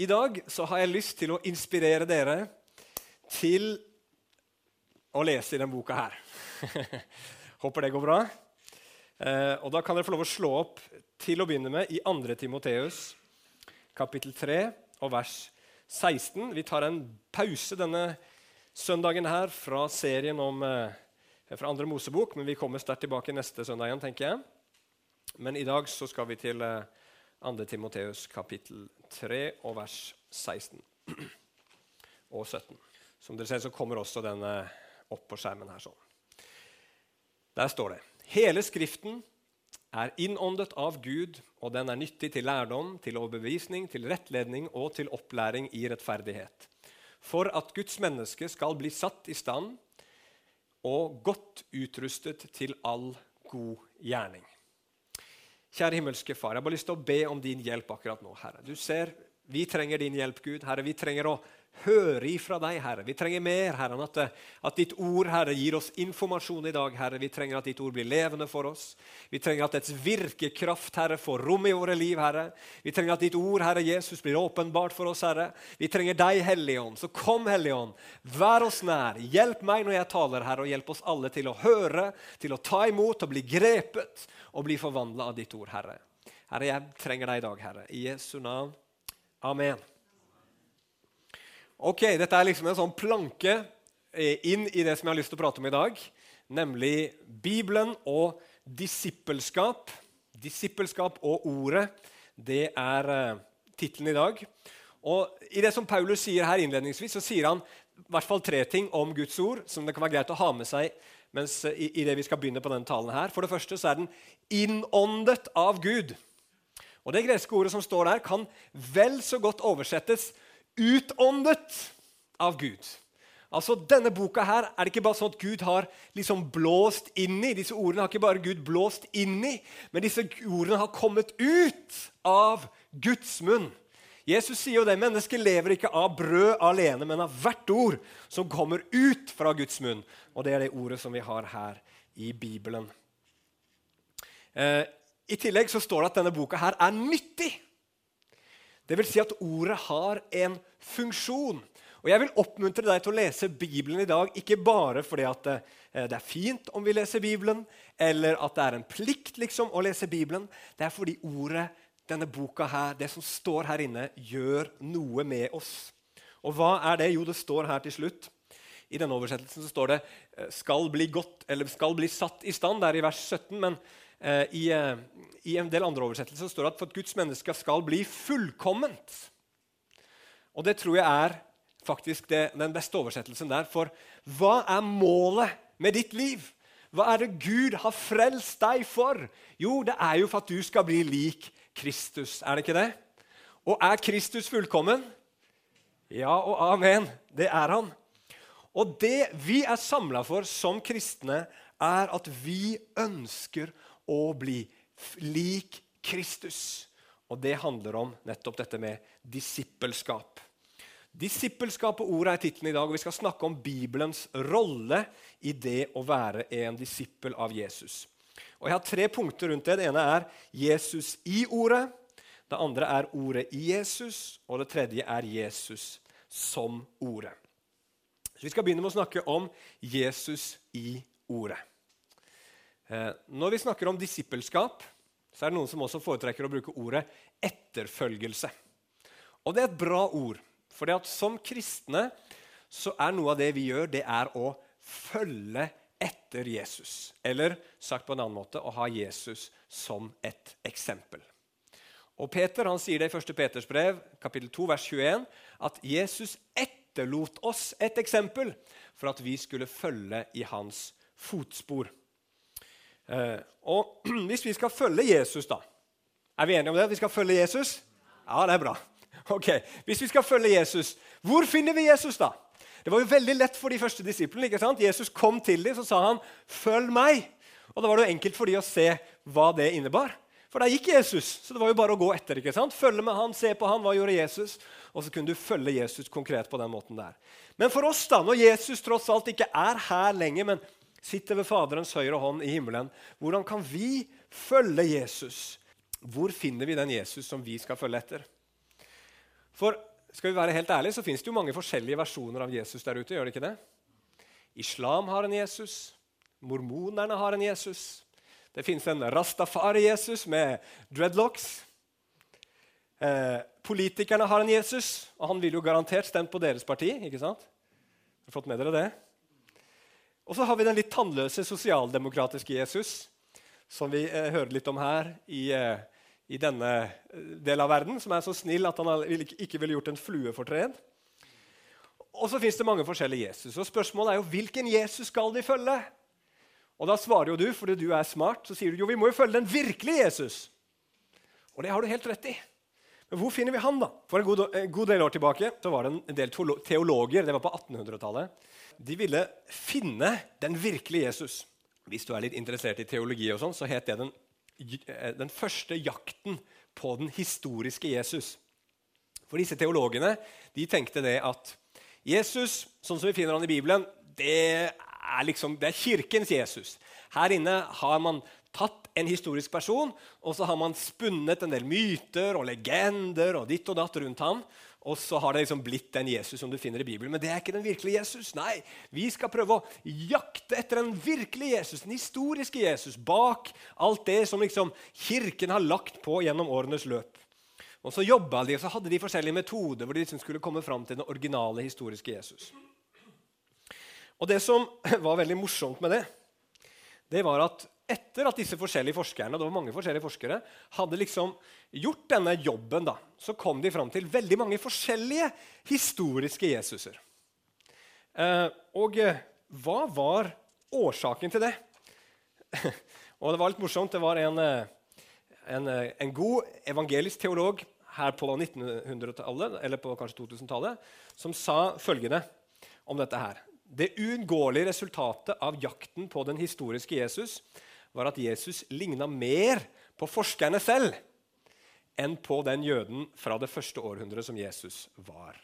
I dag så har jeg lyst til å inspirere dere til å lese i denne boka her. Håper det går bra. Eh, og Da kan dere få lov å slå opp til å begynne med i 2. Timoteus, kapittel 3 og vers 16. Vi tar en pause denne søndagen her fra serien om, eh, fra andre Mosebok, men vi kommer sterkt tilbake neste søndag igjen, tenker jeg. Men i dag så skal vi til eh, 2. Timoteus kapittel 3 og vers 16 og 17. Som dere ser, så kommer også denne opp på skjermen her. sånn. Der står det Hele Skriften er innåndet av Gud, og den er nyttig til lærdom, til overbevisning, til rettledning og til opplæring i rettferdighet. For at Guds menneske skal bli satt i stand og godt utrustet til all god gjerning. Kjære himmelske Far, jeg har bare lyst til å be om din hjelp akkurat nå. Herre. Du ser, Vi trenger din hjelp, Gud. Herre, Vi trenger å høre ifra deg, Herre. Vi trenger mer, Herre, enn at, at, ditt ord Herre, gir oss informasjon i dag. Herre. Vi trenger at ditt ord blir levende for oss. Vi trenger at dets virkekraft Herre, får rom i våre liv. Herre. Vi trenger at ditt ord Herre Jesus, blir åpenbart for oss. Herre. Vi trenger deg, Hellige. Så kom, Hellige. Vær oss nær. Hjelp meg når jeg taler, Herre, og hjelp oss alle til å høre, til å ta imot og bli grepet og bli forvandla av ditt ord, Herre. Herre, jeg trenger deg i dag, Herre. I Jesu navn. Amen. Ok, Dette er liksom en sånn planke eh, inn i det som jeg har lyst til å prate om i dag, nemlig Bibelen og disippelskap. Disippelskap og ordet, det er uh, tittelen i dag. Og I det som Paulus sier her innledningsvis, så sier han i hvert fall tre ting om Guds ord som det kan være greit å ha med seg mens, uh, i, i, det vi skal begynne på denne talen. her. For det første så er den innåndet av Gud. Og Det greske ordet som står der, kan vel så godt oversettes 'utåndet av Gud'. Altså, Denne boka her er det ikke bare sånn at Gud har liksom blåst inn i. Disse ordene har ikke bare Gud blåst inn i, men disse ordene har kommet ut av Guds munn. Jesus sier jo det. Mennesket lever ikke av brød alene, men av hvert ord som kommer ut fra Guds munn. Og det er det ordet som vi har her i Bibelen. Eh, i tillegg så står det at denne boka her er nyttig. Det vil si at ordet har en funksjon. Og Jeg vil oppmuntre deg til å lese Bibelen i dag, ikke bare fordi at det, det er fint om vi leser Bibelen, eller at det er en plikt liksom å lese Bibelen. Det er fordi ordet, denne boka her, det som står her inne, gjør noe med oss. Og hva er det? Jo, det står her til slutt. I denne oversettelsen så står det eh, 'skal bli godt', eller 'skal bli satt i stand'. Det er i vers 17. men Eh, I, eh, I, en del andre oversettelser står det at for at Guds menneske skal bli fullkomment. Og det tror jeg er faktisk det, den beste oversettelsen der. For hva er målet med ditt liv? Hva er det Gud har frelst deg for? Jo, det er jo for at du skal bli lik Kristus. Er det ikke det? Og er Kristus fullkommen? Ja og amen. Det er han. Og det vi er samla for som kristne, er at vi ønsker å bli lik Kristus. Og det handler om nettopp dette med disippelskap. Disippelskap og ordet er tittelen i dag, og vi skal snakke om Bibelens rolle i det å være en disippel av Jesus. Og Jeg har tre punkter rundt det. Det ene er Jesus i ordet. Det andre er ordet i Jesus, og det tredje er Jesus som ordet. Så Vi skal begynne med å snakke om Jesus i ordet. Eh, når vi snakker om disippelskap, så er det noen som også foretrekker å bruke ordet etterfølgelse. Og det er et bra ord. For som kristne så er noe av det vi gjør, det er å følge etter Jesus. Eller sagt på en annen måte å ha Jesus som et eksempel. Og Peter han sier det i 1. Peters brev, kapittel 2, vers 21, at Jesus etterlot oss et eksempel for at vi skulle følge i hans fotspor. Eh, og Hvis vi skal følge Jesus, da Er vi enige om det? Vi skal følge Jesus? Ja, det er bra. Ok, Hvis vi skal følge Jesus, hvor finner vi Jesus, da? Det var jo veldig lett for de første disiplene. ikke sant? Jesus kom til dem så sa han, 'Følg meg'. Og Da var det jo enkelt for dem å se hva det innebar. For der gikk Jesus, så det var jo bare å gå etter. ikke sant? Følge med han, se på han, hva gjorde Jesus? Og så kunne du følge Jesus konkret på den måten der. Men for oss, da, når Jesus tross alt ikke er her lenger, men sitter ved Faderens høyre hånd i himmelen. Hvordan kan vi følge Jesus? Hvor finner vi den Jesus som vi skal følge etter? For skal vi være helt ærlige, så fins det jo mange forskjellige versjoner av Jesus der ute. gjør det ikke det? Islam har en Jesus. Mormonerne har en Jesus. Det fins en rastafari-Jesus med dreadlocks. Eh, politikerne har en Jesus, og han ville jo garantert stemt på deres parti. ikke sant? Har fått med dere det? Og så har vi den litt tannløse sosialdemokratiske Jesus, som vi eh, hører litt om her i, eh, i denne eh, delen av verden, som er så snill at han ikke ville gjort en flue fortred. Og så fins det mange forskjellige Jesus. Og spørsmålet er jo hvilken Jesus skal vi følge? Og da svarer jo du, fordi du er smart, så sier du jo vi må jo følge den virkelige Jesus. Og det har du helt rett i. Men hvor finner vi han, da? For en god, en god del år tilbake så var det en del teologer det var på 1800-tallet, de ville finne den virkelige Jesus. Hvis du er litt interessert i teologi, og sånn, så het det den, eh, den første jakten på den historiske Jesus. For disse teologene de tenkte det at Jesus, sånn som vi finner han i Bibelen, det er, liksom, det er kirkens Jesus. Her inne har man tatt en historisk person og så har man spunnet en del myter og legender og ditt og datt rundt ham. Og så har det liksom blitt den Jesus som du finner i Bibelen. Men det er ikke den virkelige Jesus. Nei, Vi skal prøve å jakte etter den virkelige Jesus, den historiske Jesus, bak alt det som liksom Kirken har lagt på gjennom årenes løp. Og Så jobba de, og så hadde de forskjellige metoder hvor de liksom skulle komme fram til den originale historiske Jesus. Og Det som var veldig morsomt med det, det var at etter at disse forskjellige forskerne det var mange forskjellige forskere, hadde liksom gjort denne jobben, da, så kom de fram til veldig mange forskjellige historiske Jesuser. Eh, og eh, hva var årsaken til det? og Det var litt morsomt. Det var en, eh, en, eh, en god evangelisk teolog her på 1900-tallet, eller på kanskje 2000-tallet, som sa følgende om dette her. Det uunngåelige resultatet av jakten på den historiske Jesus var at Jesus ligna mer på forskerne selv enn på den jøden fra det første århundret som Jesus var.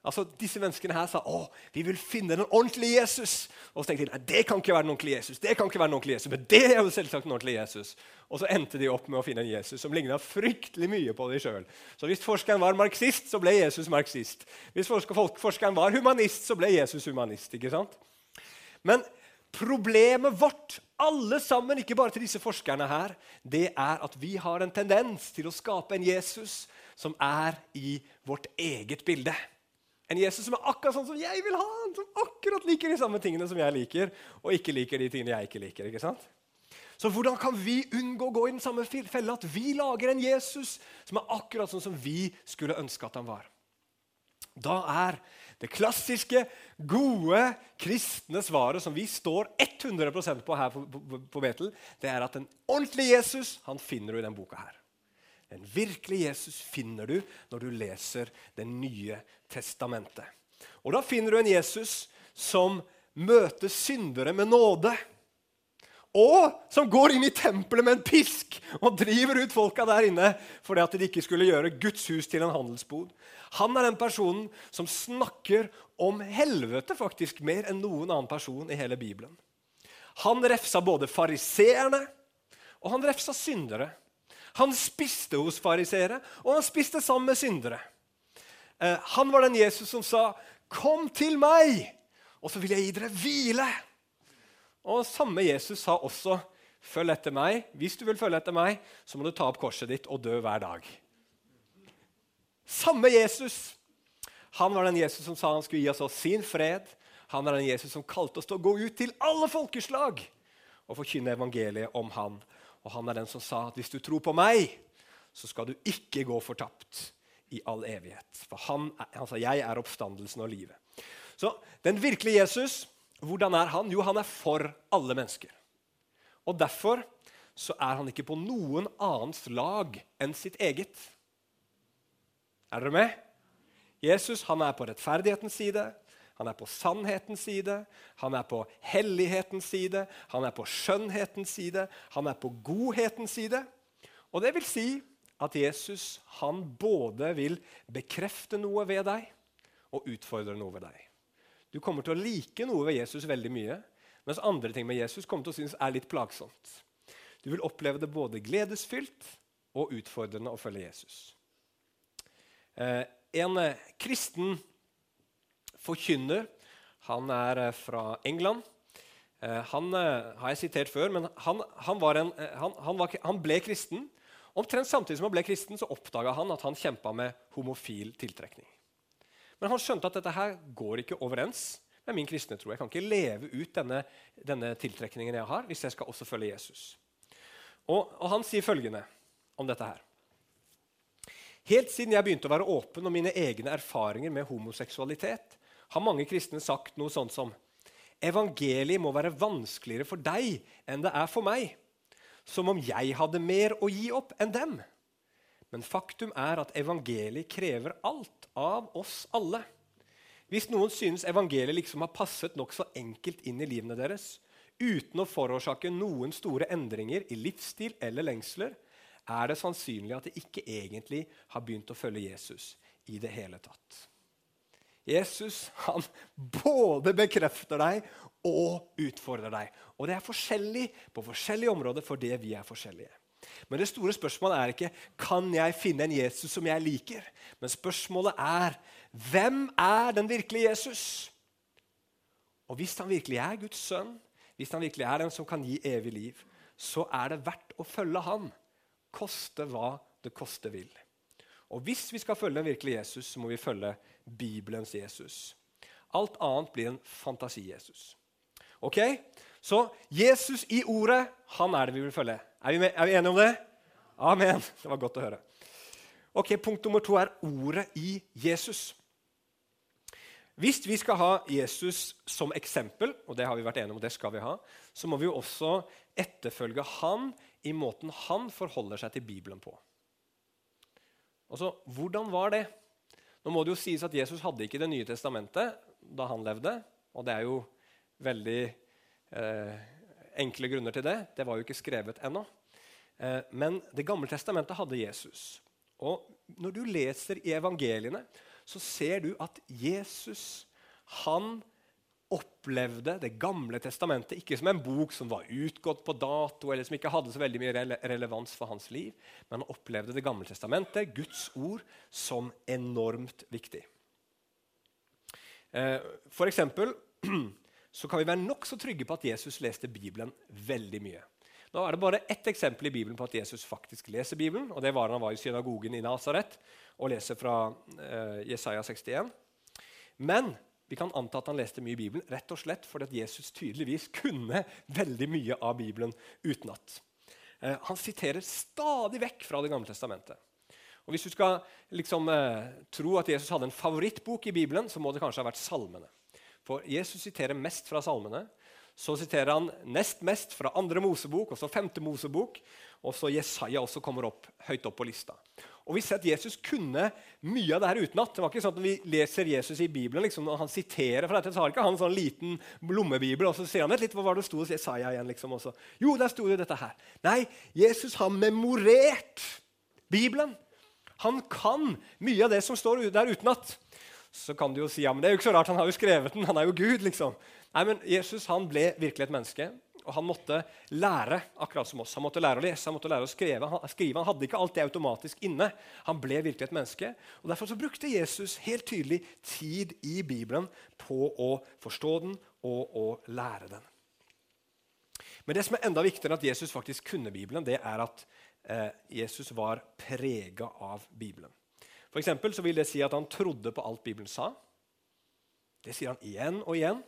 Altså, Disse menneskene her sa å, vi vil finne den ordentlige Jesus. Og så tenkte de nei, det kan ikke være den ordentlige Jesus. det kan ikke være den ordentlige Jesus, Men det er jo selvsagt den ordentlige Jesus. Og så endte de opp med å finne en Jesus som ligna fryktelig mye på dem sjøl. Så hvis forskeren var marxist, så ble Jesus marxist. Hvis forskeren var humanist, så ble Jesus humanist. ikke sant? Men Problemet vårt, alle sammen, ikke bare til disse forskerne her, det er at vi har en tendens til å skape en Jesus som er i vårt eget bilde. En Jesus som er akkurat sånn som jeg vil ha han, som akkurat liker de samme tingene som jeg liker, og ikke liker de tingene jeg ikke liker. ikke sant? Så hvordan kan vi unngå å gå i den samme fella at vi lager en Jesus som er akkurat sånn som vi skulle ønske at han var? Da er det klassiske, gode, kristne svaret som vi står 100 på her på, på, på Betel, det er at den ordentlige Jesus han finner du i denne boka. her. Den virkelige Jesus finner du når du leser Det nye testamentet. Og Da finner du en Jesus som møter syndere med nåde. Og som går inn i tempelet med en pisk og driver ut folka der inne fordi at de ikke skulle gjøre Guds hus til en handelsbod. Han er den personen som snakker om helvete faktisk mer enn noen annen person i hele Bibelen. Han refsa både fariseerne og han refsa syndere. Han spiste hos fariseere, og han spiste sammen med syndere. Eh, han var den Jesus som sa, 'Kom til meg, og så vil jeg gi dere hvile.' Og Samme Jesus sa også, 'Følg etter meg.' Hvis du vil følge etter meg, så må du ta opp korset ditt og dø hver dag. Samme Jesus. Han var den Jesus som sa han skulle gi oss sin fred. Han er den Jesus som kalte oss til å gå ut til alle folkeslag og forkynne evangeliet om han. Og han er den som sa at hvis du tror på meg, så skal du ikke gå fortapt i all evighet. For han, han sa 'jeg er oppstandelsen og livet'. Så den virkelige Jesus, hvordan er han? Jo, han er for alle mennesker. Og derfor så er han ikke på noen annens lag enn sitt eget. Er dere med? Jesus han er på rettferdighetens side, han er på sannhetens side, han er på hellighetens side, han er på skjønnhetens side, han er på godhetens side. Og det vil si at Jesus han både vil bekrefte noe ved deg og utfordre noe ved deg. Du kommer til å like noe ved Jesus veldig mye, mens andre ting med Jesus kommer til å synes er litt plagsomt. Du vil oppleve det både gledesfylt og utfordrende å følge Jesus. Eh, en eh, kristen forkynner. Han er eh, fra England. Han har jeg sitert før, men han, han, en, han, var, han ble kristen. Omtrent samtidig som han ble kristen, så oppdaga han at han kjempa med homofil tiltrekning. Men han skjønte at dette her går ikke overens med min kristne tro. Jeg kan ikke leve ut denne, denne tiltrekningen jeg har, hvis jeg skal også følge Jesus. Og, og han sier følgende om dette her. Helt siden jeg begynte å være åpen om mine egne erfaringer med homoseksualitet, har mange kristne sagt noe sånt som evangeliet må være vanskeligere for deg enn det er for meg. Som om jeg hadde mer å gi opp enn dem. Men faktum er at evangeliet krever alt av oss alle. Hvis noen synes evangeliet liksom har passet nokså enkelt inn i livene deres, uten å forårsake noen store endringer i livsstil eller lengsler, er det sannsynlig at de ikke egentlig har begynt å følge Jesus i det hele tatt. Jesus han både bekrefter deg og utfordrer deg. Og det er forskjellig på forskjellige områder for det vi er forskjellige. Men det store spørsmålet er ikke kan jeg finne en Jesus som jeg liker. Men spørsmålet er hvem er den virkelige Jesus? Og hvis han virkelig er Guds sønn, hvis han virkelig er den som kan gi evig liv, så er det verdt å følge han koste hva det koste vil. Og Hvis vi skal følge den virkelige Jesus, så må vi følge Bibelens Jesus. Alt annet blir en fantasi-Jesus. Ok? Så Jesus i ordet, han er det vi vil følge. Er vi, med, er vi enige om det? Amen. Det var godt å høre. Ok, Punkt nummer to er ordet i Jesus. Hvis vi skal ha Jesus som eksempel, og det har vi vært enige om, det skal vi ha, så må vi jo også etterfølge han i måten han forholder seg til Bibelen på. Altså, Hvordan var det? Nå må det jo sies at Jesus hadde ikke Det nye testamentet da han levde. Og det er jo veldig eh, enkle grunner til det. Det var jo ikke skrevet ennå. Eh, men Det gamle testamentet hadde Jesus. Og når du leser i evangeliene, så ser du at Jesus han opplevde Det gamle testamentet ikke som en bok som var utgått på dato, eller som ikke hadde så veldig mye rele relevans for hans liv, men han opplevde Det gamle testamentet, Guds ord, som enormt viktig. Eh, for eksempel, så kan vi være nokså trygge på at Jesus leste Bibelen veldig mye. Nå er det bare ett eksempel i Bibelen på at Jesus faktisk leser Bibelen. og Det var da han var i synagogen i Nasaret og leser fra eh, Jesaja 61. Men vi kan anta at han leste mye i Bibelen rett og slett fordi at Jesus tydeligvis kunne veldig mye av Bibelen utenat. Eh, han siterer stadig vekk fra Det gamle testamentet. Og Hvis du skal liksom, eh, tro at Jesus hadde en favorittbok i Bibelen, så må det kanskje ha vært salmene. For Jesus siterer mest fra salmene. Så siterer han nest mest fra andre Mosebok, og så femte Mosebok. Og så Jesaja også kommer opp, høyt opp på lista. Og Vi ser at Jesus kunne mye av det her utenat. Det var ikke sånn at vi leser Jesus i Bibelen, liksom, når han siterer fra dette, så har ikke han sånn liten lommebibel, og så sier han litt, hva var det sto hos Jesaja igjen? liksom, også. Jo, der sto det dette her. Nei, Jesus har memorert Bibelen. Han kan mye av det som står der utenat. Så kan du jo si ja, men det er jo ikke så rart, han har jo skrevet den. Han er jo Gud. liksom. Nei, men Jesus han ble virkelig et menneske. Og han måtte lære akkurat som oss. Han måtte lære å lese han måtte lære å skrive. Han, skrive. han hadde ikke alt det automatisk inne. Han ble virkelig et menneske. og Derfor så brukte Jesus helt tydelig tid i Bibelen på å forstå den og å lære den. Men det som er enda viktigere enn at Jesus faktisk kunne Bibelen, det er at eh, Jesus var prega av Bibelen. For så vil det si at han trodde på alt Bibelen sa. Det sier han igjen og igjen.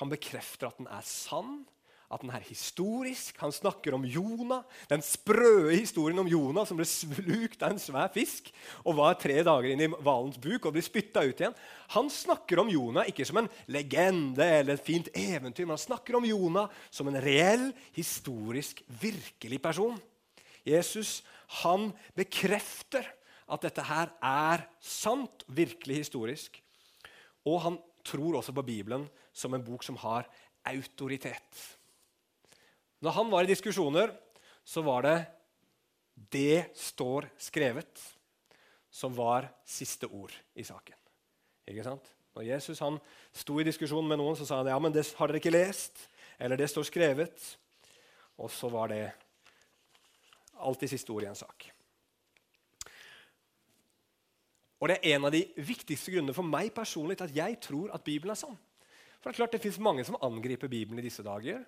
Han bekrefter at den er sann at den er historisk. Han snakker om Jonah, den sprøe historien om Jonah som ble slukt av en svær fisk og var tre dager inne i hvalens buk og ble spytta ut igjen. Han snakker om Jonah ikke som en legende eller et fint eventyr, men han snakker om Jonah som en reell, historisk, virkelig person. Jesus han bekrefter at dette her er sant, virkelig historisk. Og han tror også på Bibelen som en bok som har autoritet. Når han var i diskusjoner, så var det 'det står skrevet' som var siste ord i saken. Ikke sant? Når Jesus han sto i diskusjon med noen, så sa han ja, men det har dere ikke lest. Eller det står skrevet. Og så var det alltid siste ord i en sak. Og det er en av de viktigste grunnene for meg personlig til at jeg tror at Bibelen er sann. For Det er klart det fins mange som angriper Bibelen i disse dager.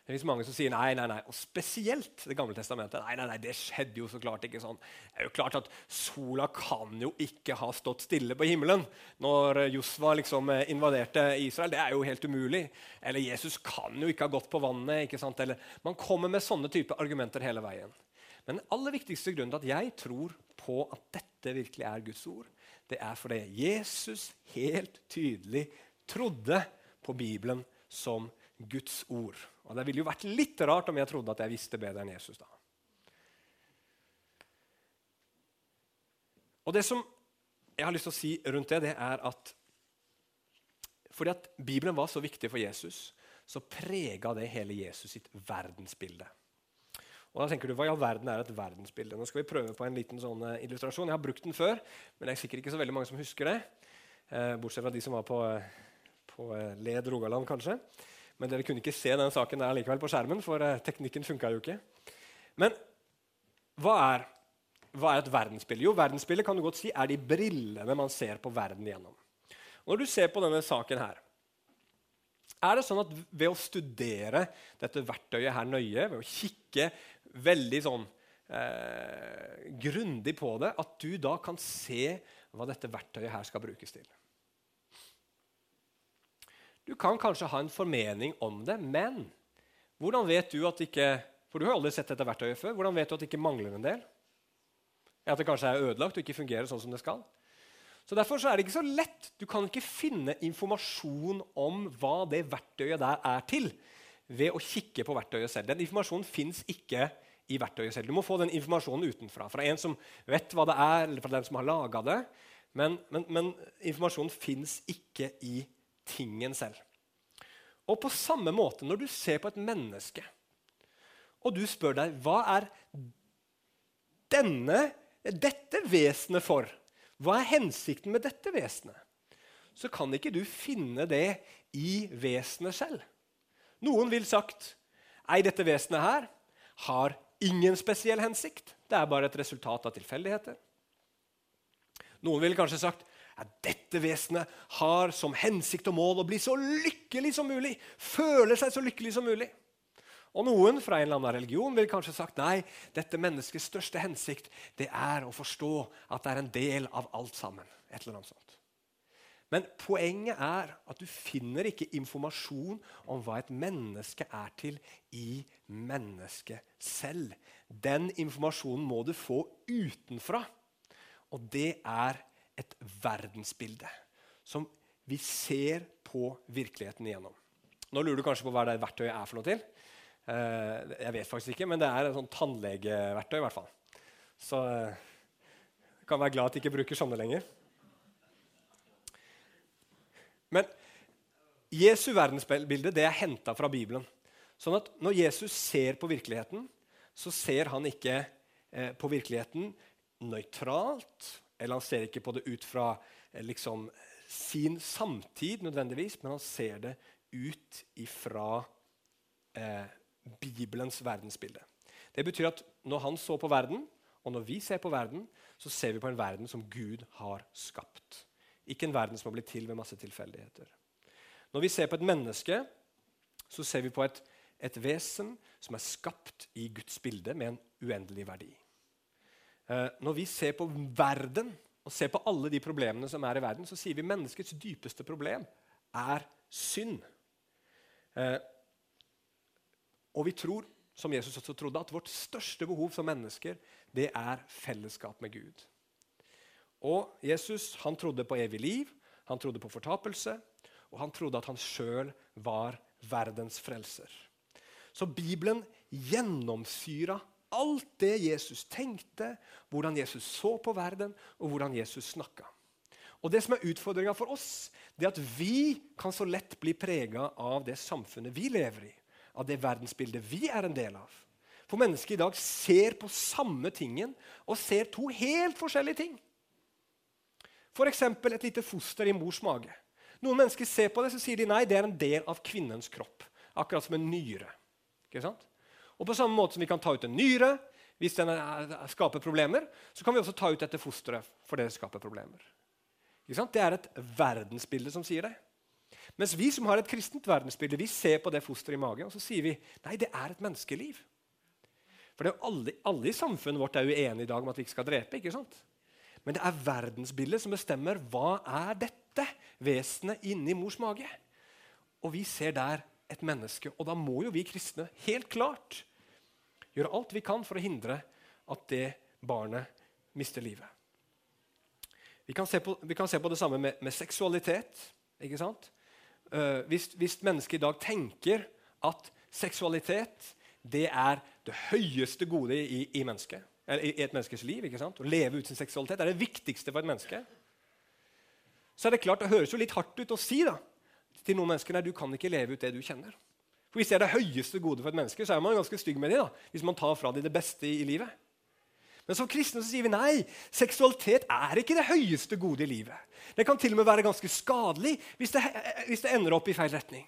Det fins mange som sier nei, nei, nei. Og spesielt Det gamle testamentet. Nei, nei, nei, det skjedde jo så klart ikke sånn. Det er jo klart at Sola kan jo ikke ha stått stille på himmelen når Josva liksom eh, invaderte Israel. Det er jo helt umulig. Eller Jesus kan jo ikke ha gått på vannet. ikke sant? Eller, man kommer med sånne type argumenter hele veien. Men den aller viktigste grunnen til at jeg tror på at dette virkelig er Guds ord, det er fordi Jesus helt tydelig trodde på Bibelen som Guds ord. Og Det ville jo vært litt rart om jeg trodde at jeg visste bedre enn Jesus. da. Og Det som jeg har lyst til å si rundt det, det er at fordi at Bibelen var så viktig for Jesus, så prega det hele Jesus sitt verdensbilde. Og da tenker du, Hva i all verden er et verdensbilde? Nå skal vi prøve på en liten sånn uh, illustrasjon. Jeg har brukt den før, men det er sikkert ikke så veldig mange som husker det. Eh, bortsett fra de som var på, uh, på Led Rogaland, kanskje. Men dere kunne ikke se den saken der likevel på skjermen, for teknikken funka jo ikke. Men hva er, hva er et verdensbilde? Jo, verdensbildet kan du godt si er de brillene man ser på verden gjennom. Når du ser på denne saken her, er det sånn at ved å studere dette verktøyet her nøye, ved å kikke veldig sånn eh, grundig på det, at du da kan se hva dette verktøyet her skal brukes til. Du kan kanskje ha en formening om det, men hvordan vet du at ikke For du har aldri sett dette verktøyet før. Hvordan vet du at det ikke mangler en del? At det kanskje er ødelagt og ikke fungerer sånn som det skal? Så Derfor så er det ikke så lett. Du kan ikke finne informasjon om hva det verktøyet der er til, ved å kikke på verktøyet selv. Den informasjonen fins ikke i verktøyet selv. Du må få den informasjonen utenfra. Fra en som vet hva det er, eller fra den som har laga det. Men, men, men informasjonen fins ikke i tingen selv. Og på samme måte, når du ser på et menneske, og du spør deg hva er denne, dette vesenet for? Hva er hensikten med dette vesenet? Så kan ikke du finne det i vesenet selv. Noen vil sagt Nei, dette vesenet her har ingen spesiell hensikt. Det er bare et resultat av tilfeldigheter. Noen ville kanskje sagt at dette vesenet har som hensikt og mål å bli så lykkelig som mulig. Føle seg så lykkelig som mulig. Og Noen fra en eller annen religion vil kanskje sagt nei, dette menneskets største hensikt det er å forstå at det er en del av alt sammen. Et eller annet sånt. Men poenget er at du finner ikke informasjon om hva et menneske er til, i mennesket selv. Den informasjonen må du få utenfra. Og det er et verdensbilde som vi ser på virkeligheten igjennom. Nå lurer du kanskje på hva det verktøyet er for noe til. Eh, jeg vet faktisk ikke, men det er et sånn tannlegeverktøy. i hvert fall. Så jeg eh, kan være glad at de ikke bruker sånne lenger. Men Jesu verdensbilde det er henta fra Bibelen. Sånn at Når Jesus ser på virkeligheten, så ser han ikke eh, på virkeligheten nøytralt. Eller han ser ikke på det ut fra eh, liksom, sin samtid, nødvendigvis, men han ser det ut ifra eh, Bibelens verdensbilde. Det betyr at når han så på verden, og når vi ser på verden, så ser vi på en verden som Gud har skapt. Ikke en verden som har blitt til ved masse tilfeldigheter. Når vi ser på et menneske, så ser vi på et, et vesen som er skapt i Guds bilde med en uendelig verdi. Eh, når vi ser på verden og ser på alle de problemene som er i verden, så sier vi menneskets dypeste problem er synd. Eh, og vi tror, som Jesus også trodde, at vårt største behov som mennesker det er fellesskap med Gud. Og Jesus han trodde på evig liv, han trodde på fortapelse, og han trodde at han sjøl var verdens frelser. Så Bibelen gjennomsyra alt det Jesus tenkte, hvordan Jesus så på verden, og hvordan Jesus snakka. Og Det som er utfordringa for oss, det er at vi kan så lett bli prega av det samfunnet vi lever i, av det verdensbildet vi er en del av. For mennesker i dag ser på samme tingen og ser to helt forskjellige ting. F.eks. et lite foster i mors mage. Noen mennesker ser på det så sier de nei, det er en del av kvinnens kropp. Akkurat som en nyre. Ikke sant? Og På samme måte som vi kan ta ut en nyre, hvis den er, skaper problemer, så kan vi også ta ut dette fosteret for det skaper problemer. Det er et verdensbilde som sier det. Mens vi som har et kristent verdensbilde, vi ser på det fosteret i magen og så sier vi, nei, det er et menneskeliv. For alle, alle, i samfunnet vårt er uenige i dag om at vi ikke skal drepe. ikke sant? Men det er verdensbildet som bestemmer hva er dette vesenet inni mors mage. Og vi ser der et menneske. Og da må jo vi kristne helt klart gjøre alt vi kan for å hindre at det barnet mister livet. Vi kan se på, kan se på det samme med, med, seksualitet. ikke sant? Uh, hvis, hvis mennesket i dag tenker at seksualitet det er det høyeste gode i, i, mennesket, i, et menneskes liv. ikke sant? Å leve ut sin seksualitet er det viktigste for et menneske. Så er Det klart, det høres jo litt hardt ut å si da, til noen mennesker nei, du kan ikke leve ut det du kjenner. For Hvis det er det høyeste gode for et menneske, så er man ganske stygg med dem. da, hvis man tar fra dem det beste i, i livet. Men som kristne så sier vi nei. Seksualitet er ikke det høyeste gode i livet. Det kan til og med være ganske skadelig hvis det, hvis det ender opp i feil retning.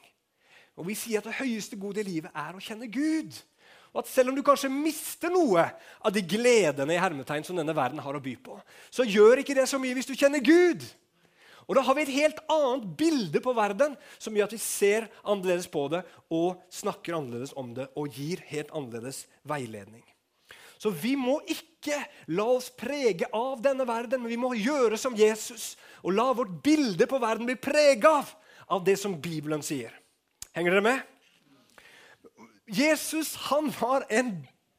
Og Vi sier at det høyeste gode i livet er å kjenne Gud. Og at Selv om du kanskje mister noe av de gledene i hermetegn som denne verden har å by på, så gjør ikke det så mye hvis du kjenner Gud. Og Da har vi et helt annet bilde på verden som gjør at vi ser annerledes på det og snakker annerledes om det og gir helt annerledes veiledning. Så vi må ikke la oss prege av denne verden, men vi må gjøre som Jesus og la vårt bilde på verden bli prega av, av det som Bibelen sier. Henger dere med? Jesus han var en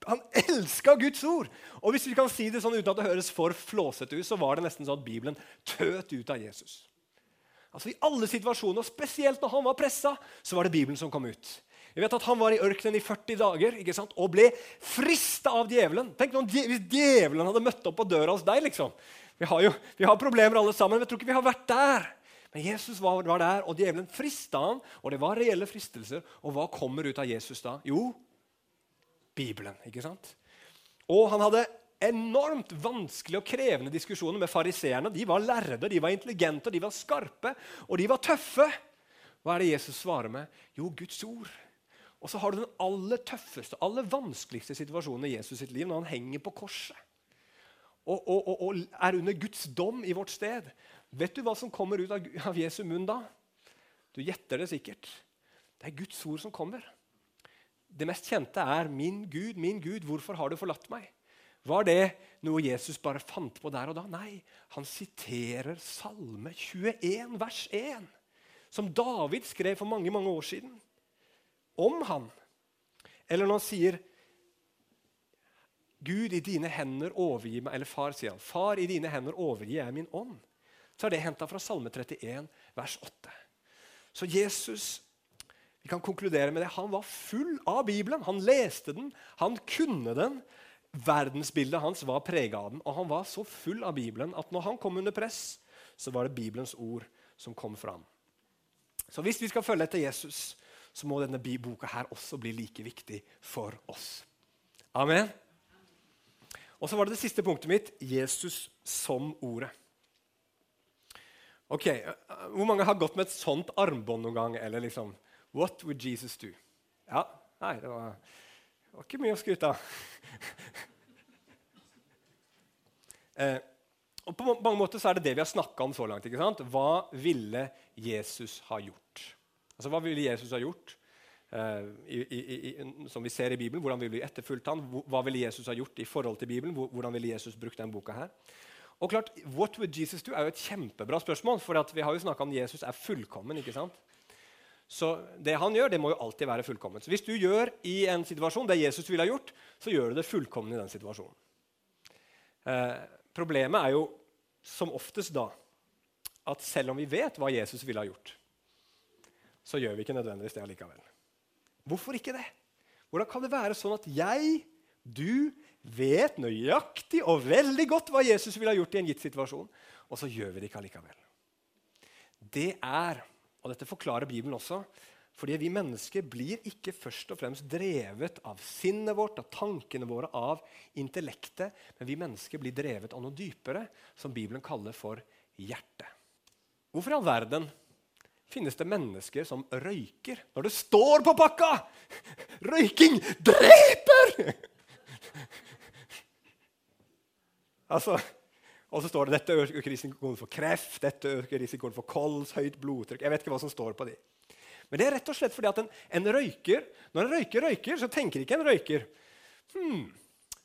han elska Guds ord. Og hvis vi kan si det sånn uten at det høres for flåsete ut, så var det nesten sånn at Bibelen tøt ut av Jesus. Altså I alle situasjoner, spesielt når han var pressa, så var det Bibelen som kom ut. Vi vet at Han var i ørkenen i 40 dager ikke sant? og ble frista av djevelen. Tenk noen, Hvis djevelen hadde møtt opp på døra hos deg liksom. Vi har jo vi har problemer alle sammen, men jeg tror ikke vi har vært der. Men Jesus var, var der, og djevelen frista han, og det var reelle fristelser. Og hva kommer ut av Jesus da? Jo, Bibelen. ikke sant? Og han hadde enormt vanskelige og krevende diskusjoner med fariseerne. De var lærde, de var intelligente, de var skarpe, og de var tøffe. Hva er det Jesus svarer med? Jo, Guds ord. Og så har du den aller tøffeste, aller vanskeligste situasjonen i Jesus sitt liv, når han henger på korset og, og, og, og er under Guds dom i vårt sted. Vet du hva som kommer ut av, Jesu munn da? Du gjetter det sikkert. Det er Guds ord som kommer. Det mest kjente er 'Min Gud, min Gud, hvorfor har du forlatt meg?' Var det noe Jesus bare fant på der og da? Nei, han siterer Salme 21, vers 1, som David skrev for mange mange år siden, om han. Eller når han sier Gud, i dine hender overgi meg Eller far, sier han. Far, i dine hender overgir jeg min ånd så er det henta fra Salme 31, vers 8. Så Jesus vi kan konkludere med det, han var full av Bibelen. Han leste den, han kunne den. Verdensbildet hans var prega av den, og han var så full av Bibelen at når han kom under press, så var det Bibelens ord som kom fram. Så hvis vi skal følge etter Jesus, så må denne boka her også bli like viktig for oss. Amen. Og så var det det siste punktet mitt Jesus som ordet. Ok, eh, Hvor mange har gått med et sånt armbånd noen gang? Eller liksom What would Jesus do? Ja, Nei, det var, det var ikke mye å skryte av. eh, og På mange måter så er det det vi har snakka om så langt. ikke sant? Hva ville Jesus ha gjort? Altså, Hva ville Jesus ha gjort? Eh, i, i, i, som vi ser i Bibelen, Hvordan ville vi etterfulgt han? Hva ville Jesus ha gjort i forhold til Bibelen? Hvordan ville Jesus brukt den boka her? Og klart, What would Jesus do er jo et kjempebra spørsmål, for vi har jo snakka om Jesus er fullkommen. ikke sant? Så det han gjør, det må jo alltid være fullkomment. Så hvis du gjør i en situasjon det Jesus ville ha gjort, så gjør du det fullkommen i den situasjonen. Eh, problemet er jo som oftest da at selv om vi vet hva Jesus ville ha gjort, så gjør vi ikke nødvendigvis det allikevel. Hvorfor ikke det? Hvordan kan det være sånn at jeg, du, vet nøyaktig og veldig godt hva Jesus ville ha gjort i en gitt situasjon, og så gjør vi det ikke allikevel. Det er, og dette forklarer Bibelen også, fordi vi mennesker blir ikke først og fremst drevet av sinnet vårt, av tankene våre, av intellektet, men vi mennesker blir drevet av noe dypere, som Bibelen kaller for hjertet. Hvorfor i all verden finnes det mennesker som røyker når det står på pakka? Røyking dreper! Altså, og så står det dette øker risikoen for kreft, dette øker risikoen for kols, høyt blodtrykk Jeg vet ikke hva som står på de. Men det er rett og slett fordi at en, en røyker, når en røyker røyker, så tenker ikke en røyker hmm,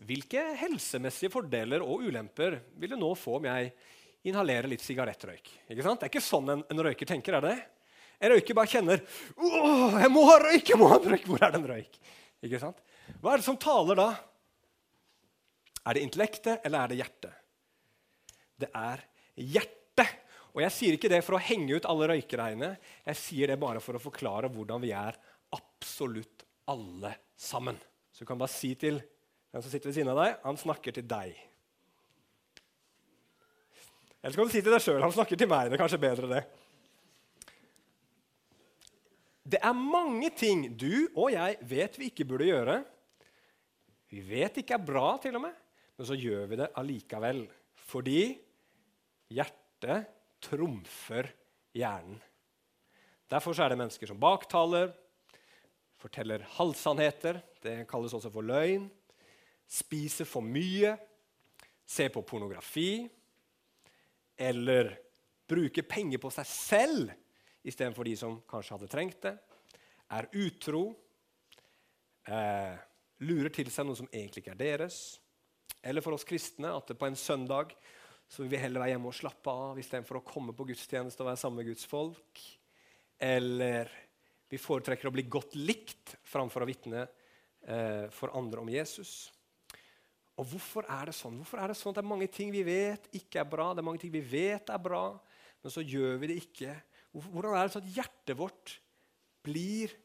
hvilke helsemessige fordeler og ulemper vil det nå få om jeg inhalerer litt sigarettrøyk? Ikke sant? Det er ikke sånn en, en røyker tenker. er det? En røyker bare kjenner Åh, jeg må ha røyk! jeg må ha røyk, Hvor er det en røyk? Ikke sant? Hva er det som taler da? Er det intellektet, eller er det hjertet? Det er hjertet. Og jeg sier ikke det for å henge ut alle røykereiene. Jeg sier det bare for å forklare hvordan vi er absolutt alle sammen. Så du kan bare si til den som sitter ved siden av deg, han snakker til deg. Eller så kan du si til deg sjøl. Han snakker til meg. Det er kanskje bedre, det. Det er mange ting du og jeg vet vi ikke burde gjøre. Vi vet ikke er bra, til og med, men så gjør vi det allikevel. Fordi hjertet trumfer hjernen. Derfor er det mennesker som baktaler, forteller halvsannheter, det kalles også for løgn, spiser for mye, ser på pornografi eller bruker penger på seg selv istedenfor de som kanskje hadde trengt det, er utro, eh, lurer til seg noe som egentlig ikke er deres, eller for oss kristne at på en søndag så vil vi heller være hjemme og slappe av istedenfor å komme på gudstjeneste og være sammen med Guds folk. Eller vi foretrekker å bli godt likt framfor å vitne eh, for andre om Jesus. Og Hvorfor er det sånn? Hvorfor er det sånn at det er mange ting vi vet ikke er bra, det er mange ting vi vet er bra, men så gjør vi det ikke? Hvordan er det sånn at hjertet vårt blir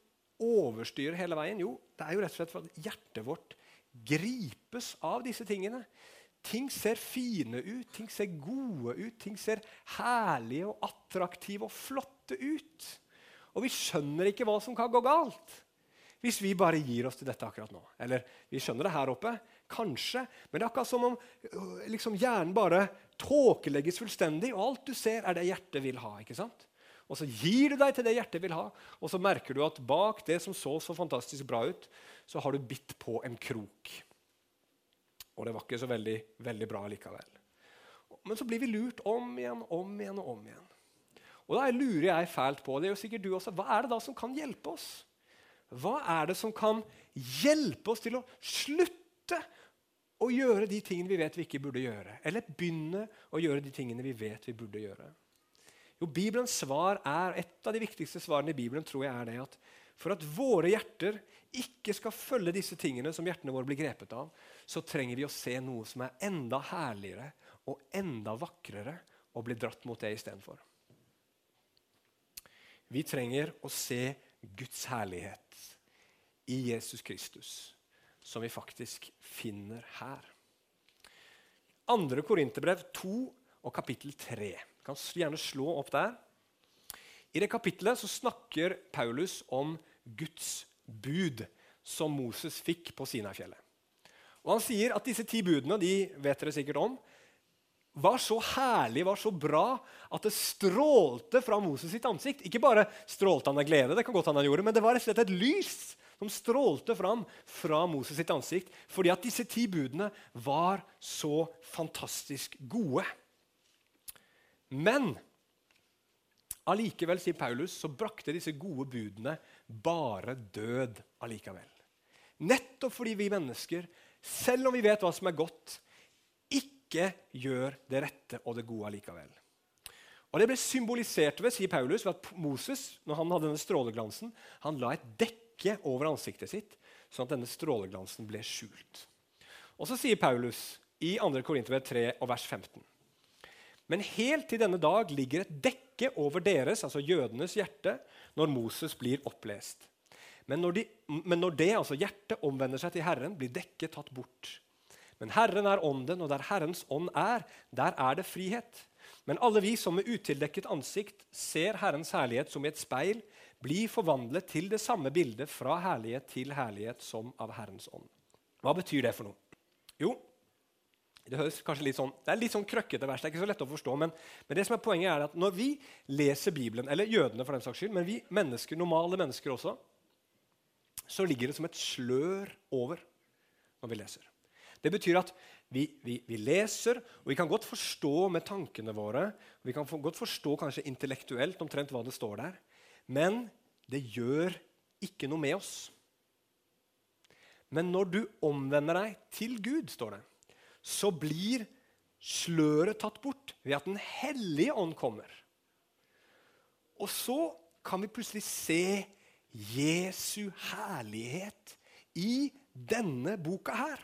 overstyrer hele veien? Jo, det er jo rett og slett for at hjertet vårt gripes av disse tingene. Ting ser fine ut, ting ser gode ut, ting ser herlige og attraktive og flotte ut. Og vi skjønner ikke hva som kan gå galt hvis vi bare gir oss til dette akkurat nå. Eller vi skjønner det her oppe, kanskje, men det er akkurat som om øh, liksom, hjernen bare tåkelegges fullstendig, og alt du ser, er det hjertet vil ha. ikke sant? Og så gir du deg til det hjertet vil ha, og så merker du at bak det som så så fantastisk bra ut, så har du bitt på en krok. Og det var ikke så veldig, veldig bra likevel. Men så blir vi lurt om igjen, om igjen og om igjen. Og da lurer jeg fælt på det, er jo sikkert du også, hva er det da som kan hjelpe oss? Hva er det som kan hjelpe oss til å slutte å gjøre de tingene vi vet vi ikke burde gjøre? Eller begynne å gjøre de tingene vi vet vi burde gjøre? Jo, Bibelens svar er, Et av de viktigste svarene i Bibelen tror jeg er det at for at våre hjerter ikke skal følge disse tingene som hjertene våre blir grepet av, så trenger vi å se noe som er enda herligere og enda vakrere, og bli dratt mot det istedenfor. Vi trenger å se Guds herlighet i Jesus Kristus, som vi faktisk finner her. Andre Korinterbrev 2 og kapittel 3. Kan gjerne slå opp der. I det kapittelet så snakker Paulus om Guds bud som Moses fikk på Sinai-fjellet. Og Han sier at disse ti budene de vet dere sikkert om, var så herlig, var så bra, at det strålte fra Moses sitt ansikt. Ikke bare strålte han av glede, det kan godt han gjorde, men det var et lys som strålte fram fra Moses sitt ansikt, fordi at disse ti budene var så fantastisk gode. Men allikevel, sier Paulus, så brakte disse gode budene bare død allikevel. Nettopp fordi vi mennesker, selv om vi vet hva som er godt, ikke gjør det rette og det gode allikevel. Og Det ble symbolisert ved sier Paulus, ved at Moses når han hadde denne stråleglansen, han la et dekke over ansiktet sitt, sånn at denne stråleglansen ble skjult. Og Så sier Paulus i 2. Korintervju 3 og vers 15.: Men helt til denne dag ligger et dekke over deres, altså jødenes hjerte, når Moses blir opplest. Men når, de, men når det, altså hjertet, omvender seg til Herren, blir dekket tatt bort. Men Herren er ånden, og der Herrens ånd er, der er det frihet. Men alle vi som med utildekket ansikt ser Herrens herlighet som i et speil, blir forvandlet til det samme bildet fra herlighet til herlighet som av Herrens ånd. Hva betyr det for noe? Jo, det høres kanskje litt sånn, det er litt sånn krøkkete vers. det er ikke så lett å forstå, men, men, det som er poenget er at når vi leser Bibelen, eller jødene for den saks skyld, men vi mennesker, normale mennesker også, så ligger det som et slør over når vi leser. Det betyr at vi, vi, vi, leser, og vi kan godt forstå med tankene våre. Vi kan godt forstå kanskje intellektuelt omtrent hva det står der. Men det gjør ikke noe med oss. Men når du omvender deg til Gud, står det, så blir sløret tatt bort ved at Den hellige ånd kommer. Og så kan vi plutselig se Jesu herlighet i denne boka her.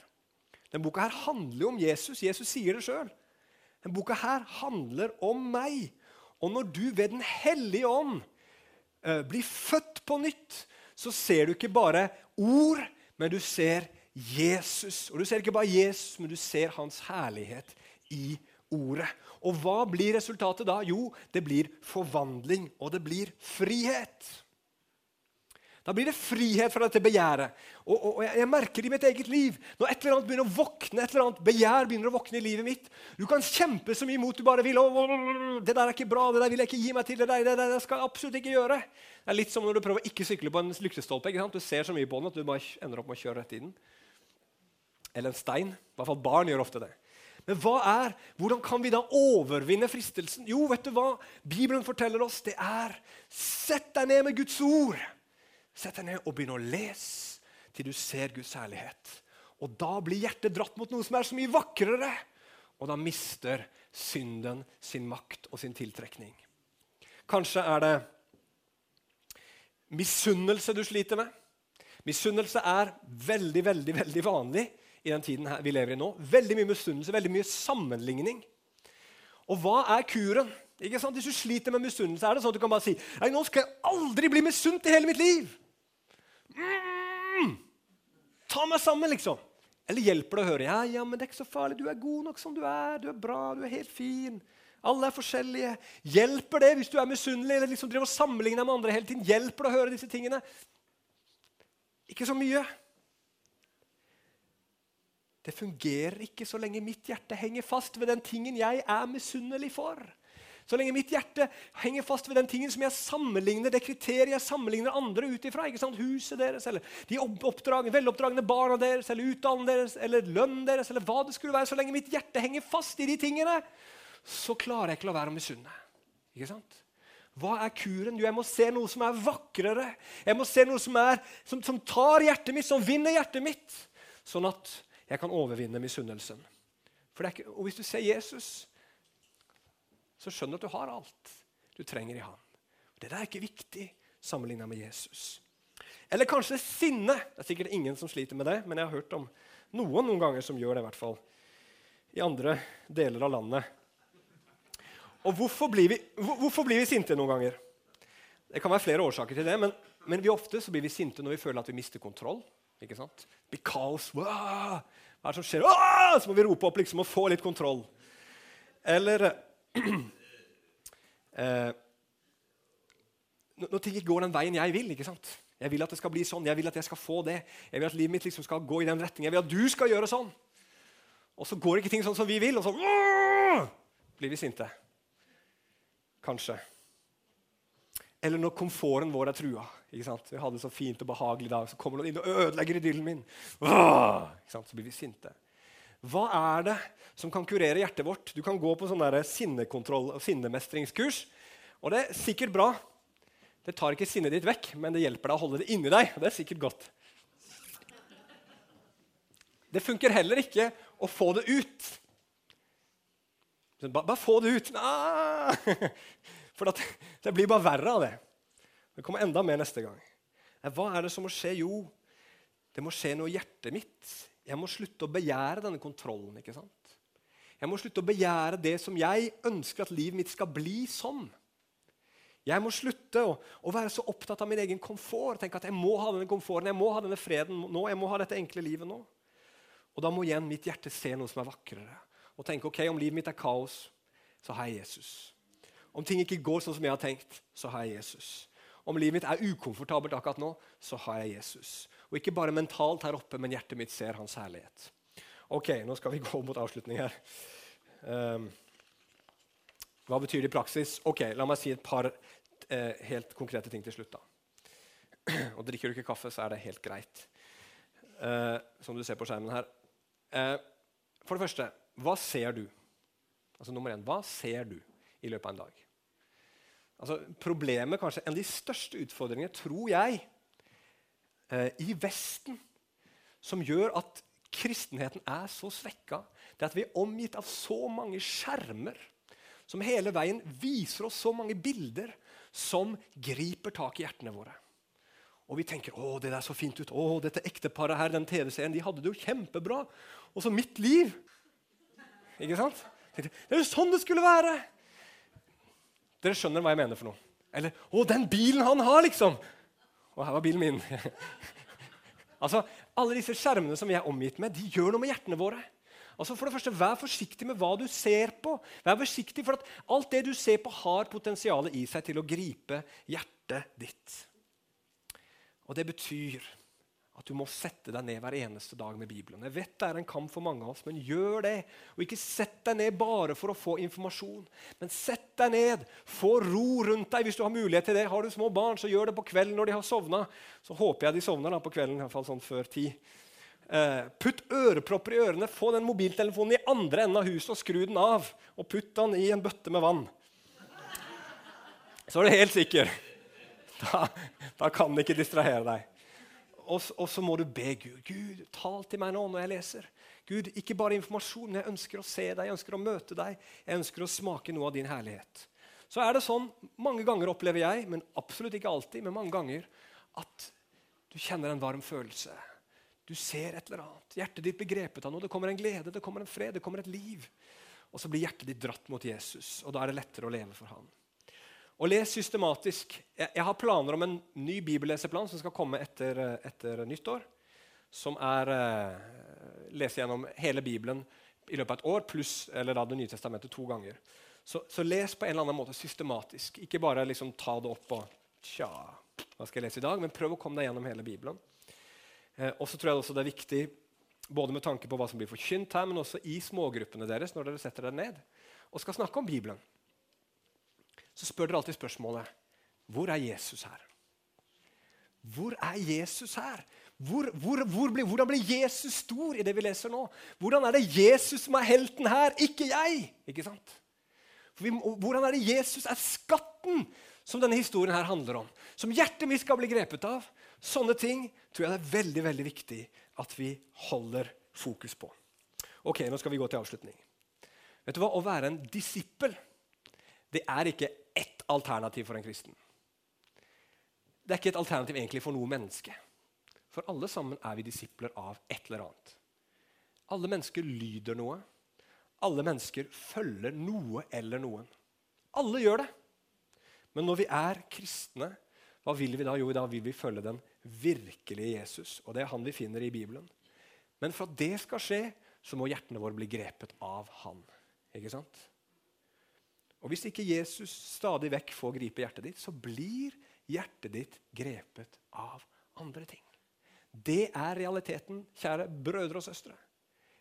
Denne boka her handler jo om Jesus. Jesus sier det sjøl. Denne boka her handler om meg. Og når du ved Den hellige ånd uh, blir født på nytt, så ser du ikke bare ord, men du ser Jesus. Og du ser ikke bare Jesus, men du ser hans herlighet i ordet. Og hva blir resultatet da? Jo, det blir forvandling, og det blir frihet. Da blir det frihet fra dette begjæret. Og, og, og jeg, merker det i mitt eget liv. Når et eller annet begynner å våkne, et eller annet begjær begynner å våkne i livet mitt Du kan kjempe så mye mot du bare vil. Å, det der er ikke bra, det der vil jeg ikke gi meg til. Det der, det der, skal jeg absolutt ikke gjøre. Det er litt som når du prøver å ikke sykle på en lyktestolpe. Du ser så mye på den at du bare ender opp med å kjøre rett i den. Eller en stein. I hvert fall barn gjør ofte det. Men hva er, hvordan kan vi da overvinne fristelsen? Jo, vet du hva Bibelen forteller oss? Det er sett deg ned med Guds ord. Sett deg ned og begynn å lese til du ser Guds herlighet. Og Da blir hjertet dratt mot noe som er så mye vakrere. Og da mister synden sin makt og sin tiltrekning. Kanskje er det misunnelse du sliter med. Misunnelse er veldig veldig, veldig vanlig i den tiden vi lever i nå. Veldig mye misunnelse, veldig mye sammenligning. Og hva er kuren? Ikke sant? Hvis du sliter med misunnelse, er det sånn at du kan bare si Nei, nå skal jeg aldri bli misunt i hele mitt liv. Mm, ta meg sammen, liksom. Eller hjelper det å høre ja, ja, men det er ikke så farlig. Du er god nok som du er. Du er bra, du er helt fin. Alle er forskjellige. Hjelper det hvis du er misunnelig eller liksom driver og sammenligner med andre hele tiden? Hjelper det å høre disse tingene? Ikke så mye. Det fungerer ikke så lenge mitt hjerte henger fast ved den tingen jeg er misunnelig for. Så lenge mitt hjerte henger fast ved den tingen som jeg sammenligner, det kriteriet jeg sammenligner andre ut ifra. Huset deres, eller de veloppdragne barna deres, eller utdannelsen deres, eller lønnen deres, eller hva det skulle være. Så lenge mitt hjerte henger fast i de tingene, så klarer jeg ikke å være misunne. Ikke sant? Hva er kuren? Jo, jeg må se noe som er vakrere. Jeg må se noe som, er, som, som tar hjertet mitt, som vinner hjertet mitt. Sånn at jeg kan overvinne misunnelsen. og hvis du ser Jesus, så skjønner du at du har alt du trenger i Han. Det der er ikke viktig sammenligna med Jesus. Eller kanskje sinne. Det er sikkert ingen som sliter med det, men jeg har hørt om noen noen ganger som gjør det, i hvert fall. I andre deler av landet. Og hvorfor blir vi, hvorfor blir vi sinte noen ganger? Det kan være flere årsaker til det, men, men vi ofte blir vi sinte når vi føler at vi mister kontroll. ikke sant? Blir kaos. Hva er det som skjer? Åh! Så må vi rope opp liksom, og få litt kontroll. Eller eh, Når ting ikke går den veien jeg vil ikke sant? Jeg vil at det skal bli sånn, jeg vil at jeg skal få det. Jeg vil at livet mitt liksom skal gå i den retningen. Jeg vil at du skal gjøre sånn. Og så går ikke ting sånn som vi vil, og så blir vi sinte. Kanskje. Eller når komforten vår er trua. Ikke sant? Vi hadde det så fint og behagelig i dag, så kommer noen inn og ødelegger idyllen min. Ikke sant? Så blir vi sinte. Hva er det som kan kurere hjertet vårt? Du kan gå på sånn sinnekontroll og sinnemestringskurs. Og det er sikkert bra. Det tar ikke sinnet ditt vekk, men det hjelper deg å holde det inni deg. og det er sikkert godt. Det funker heller ikke å få det ut. Bare, bare få det ut. Ah! For det blir bare verre av det. Det kommer enda mer neste gang. Hva er det som må skje? Jo, det må skje noe i hjertet mitt. Jeg må slutte å begjære denne kontrollen. ikke sant? Jeg må slutte å begjære det som jeg ønsker at livet mitt skal bli som. Jeg må slutte å, å, være så opptatt av min egen komfort. tenke at Jeg må ha denne komforten, jeg må ha denne freden nå, jeg må ha dette enkle livet nå. Og Da må igjen mitt hjerte se noe som er vakrere. Og tenke ok, om livet mitt er kaos, så har jeg Jesus. Om ting ikke går sånn som jeg har tenkt, så har jeg Jesus. Om livet mitt er ukomfortabelt akkurat nå, så har jeg Jesus. Og ikke bare mentalt her oppe, men hjertet mitt ser hans herlighet. Ok, nå skal vi gå mot avslutning her. Um, hva betyr det i praksis? Ok, La meg si et par eh, helt konkrete ting til slutt. da. Og Drikker du ikke kaffe, så er det helt greit. Eh, som du ser på skjermen her. Eh, For det første, hva ser du? Altså nummer én, Hva ser du i løpet av en dag? Altså, problemet, kanskje En av de største utfordringene, tror jeg, eh, i Vesten, som gjør at kristenheten er så svekka, det er at vi er omgitt av så mange skjermer som hele veien viser oss så mange bilder som griper tak i hjertene våre. Og vi tenker 'Å, det der så fint ut'. 'Å, dette ekteparet her, den TV-serien, de hadde det jo kjempebra'. Og så mitt liv. Ikke sant? Det er jo sånn det skulle være! Dere skjønner hva jeg mener for noe. Eller 'Å, den bilen han har', liksom. Og her var bilen min. altså, Alle disse skjermene som vi er omgitt med, de gjør noe med hjertene våre. Altså for det første, Vær forsiktig med hva du ser på. Vær forsiktig, for at Alt det du ser på, har potensialet i seg til å gripe hjertet ditt. Og Det betyr at du må sette deg ned hver eneste dag med Bibelen. Jeg vet det er en kamp for mange av oss, men gjør det. Og ikke sett deg ned bare for å få informasjon, men sett deg ned. Få ro rundt deg hvis du har mulighet til det. Har du små barn, så gjør det på kvelden når de har sovna. Så håper jeg de sovner da på kvelden, i hvert fall sånn før ti. Eh, putt ørepropper i ørene, få den mobiltelefonen i andre enden av huset og skru den av. Og putt den i en bøtte med vann. Så er du helt sikker. Da, da kan den ikke distrahere deg. Og, og, så må du be Gud. Gud, tal til meg nå når jeg leser. Gud, Ikke bare informasjon, jeg ønsker å se deg, jeg ønsker å møte deg. Jeg ønsker å smake noe av din herlighet. Så er det sånn, Mange ganger opplever jeg, men absolutt ikke alltid, men mange ganger, at du kjenner en varm følelse. Du ser et eller annet. Hjertet ditt blir grepet av noe. Det kommer en glede, det kommer en fred, det kommer et liv. Og så blir hjertet ditt dratt mot Jesus, og da er det lettere å leve for han. Og les systematisk. Jeg, jeg har planer om en ny bibelleseplan som skal komme etter, etter nyttår. Som er eh, lese gjennom hele Bibelen i løpet av et år, pluss eller da Det nye testamentet to ganger. Så, så, les på en eller annen måte systematisk. Ikke bare liksom ta det opp og Tja, hva skal jeg lese i dag? Men prøv å komme deg gjennom hele Bibelen. Eh, og så tror jeg også det er viktig, både med tanke på hva som blir forkynt her, men også i smågruppene deres når dere setter dere ned og skal snakke om Bibelen, så spør dere alltid spørsmålet hvor er Jesus her? Hvor er Jesus her? Hvor, hvor, hvor ble, hvordan ble Jesus stor i det vi leser nå? Hvordan er det Jesus som er helten her, ikke jeg? Ikke sant? Vi, hvordan er det Jesus er skatten som denne historien her handler om? Som hjertet mitt skal bli grepet av? Sånne ting tror jeg det er veldig veldig viktig at vi holder fokus på. Ok, Nå skal vi gå til avslutning. Vet du hva? Å være en disippel det er ikke alternativ for en kristen. Det er ikke et alternativ egentlig for noe menneske. For alle sammen er vi disipler av et eller annet. Alle mennesker lyder noe. Alle mennesker følger noe eller noen. Alle gjør det. Men når vi er kristne, hva vil vi da? Jo, da vil vi følge den virkelige Jesus. Og det er han vi finner i Bibelen. Men for at det skal skje, så må hjertene våre bli grepet av han. Ikke sant? Og Hvis ikke Jesus stadig vekk får gripe hjertet ditt, så blir hjertet ditt grepet av andre ting. Det er realiteten, kjære brødre og søstre.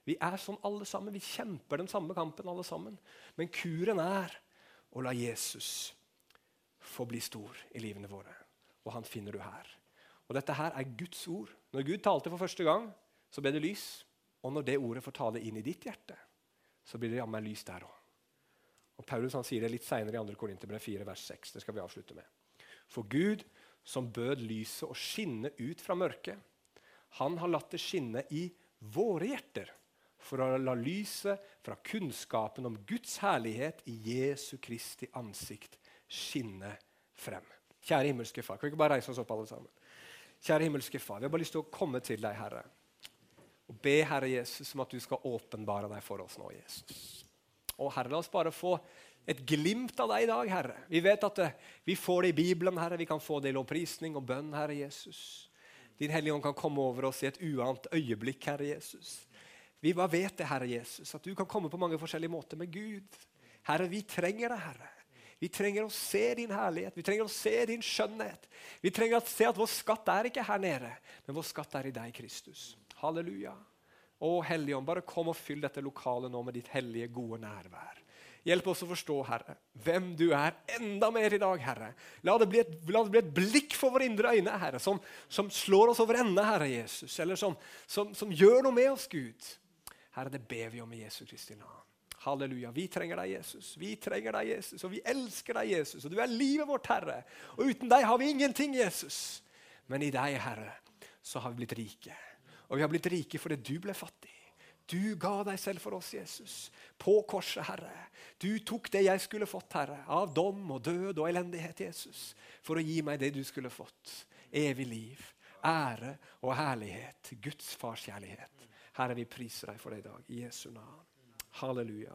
Vi er sånn alle sammen. Vi kjemper den samme kampen, alle sammen. Men kuren er å la Jesus få bli stor i livene våre. Og han finner du her. Og dette her er Guds ord. Når Gud talte for første gang, så ble det lys. Og når det ordet får tale inn i ditt hjerte, så blir det jammen lys der òg. Og Paulus han sier det litt seinere i 2. Korinterbrev 4, vers 6. Det skal vi avslutte med. For Gud, som bød lyset å skinne ut fra mørket, han har latt det skinne i våre hjerter for å la lyset fra kunnskapen om Guds herlighet i Jesu Kristi ansikt skinne frem. Kjære himmelske Far. Kan vi ikke bare reise oss opp, alle sammen? Kjære himmelske Far, vi har bare lyst til å komme til deg, Herre, og be Herre Jesus om at du skal åpenbare deg for oss nå, Jesus. Og Herre, la oss bare få et glimt av deg i dag, Herre. Vi vet at eh, vi får det i Bibelen, Herre. Vi kan få det i lovprisning og bønn, Herre Jesus. Din Hellige Ånd kan komme over oss i et uant øyeblikk, Herre Jesus. Vi bare vet det, Herre Jesus, at du kan komme på mange forskjellige måter med Gud. Herre, vi trenger det, Herre. Vi trenger å se din herlighet, vi trenger å se din skjønnhet. Vi trenger å se at vår skatt er ikke her nede, men vår skatt er i deg, Kristus. Halleluja. Å, Hellige Ånd, bare kom og fyll dette lokalet nå med ditt hellige, gode nærvær. Hjelp oss å forstå, Herre, hvem du er enda mer i dag, Herre. La det bli et, det bli et blikk for våre indre øyne, Herre, som, som slår oss over ende, Herre Jesus. Eller som, som, som gjør noe med oss, Gud. Herre, det ber vi om i Jesu Kristi navn. Halleluja. Vi trenger deg, Jesus. Vi trenger deg, Jesus, og vi elsker deg, Jesus. Og du er livet vårt, Herre. Og uten deg har vi ingenting, Jesus. Men i deg, Herre, så har vi blitt rike. Og vi har blitt rike fordi du ble fattig. Du ga deg selv for oss, Jesus. På korset, Herre. Du tok det jeg skulle fått, Herre, av dom og død og elendighet, Jesus, for å gi meg det du skulle fått. Evig liv, ære og herlighet. Guds fars kjærlighet. Herre, vi priser deg for det i dag. I Jesu navn. Halleluja.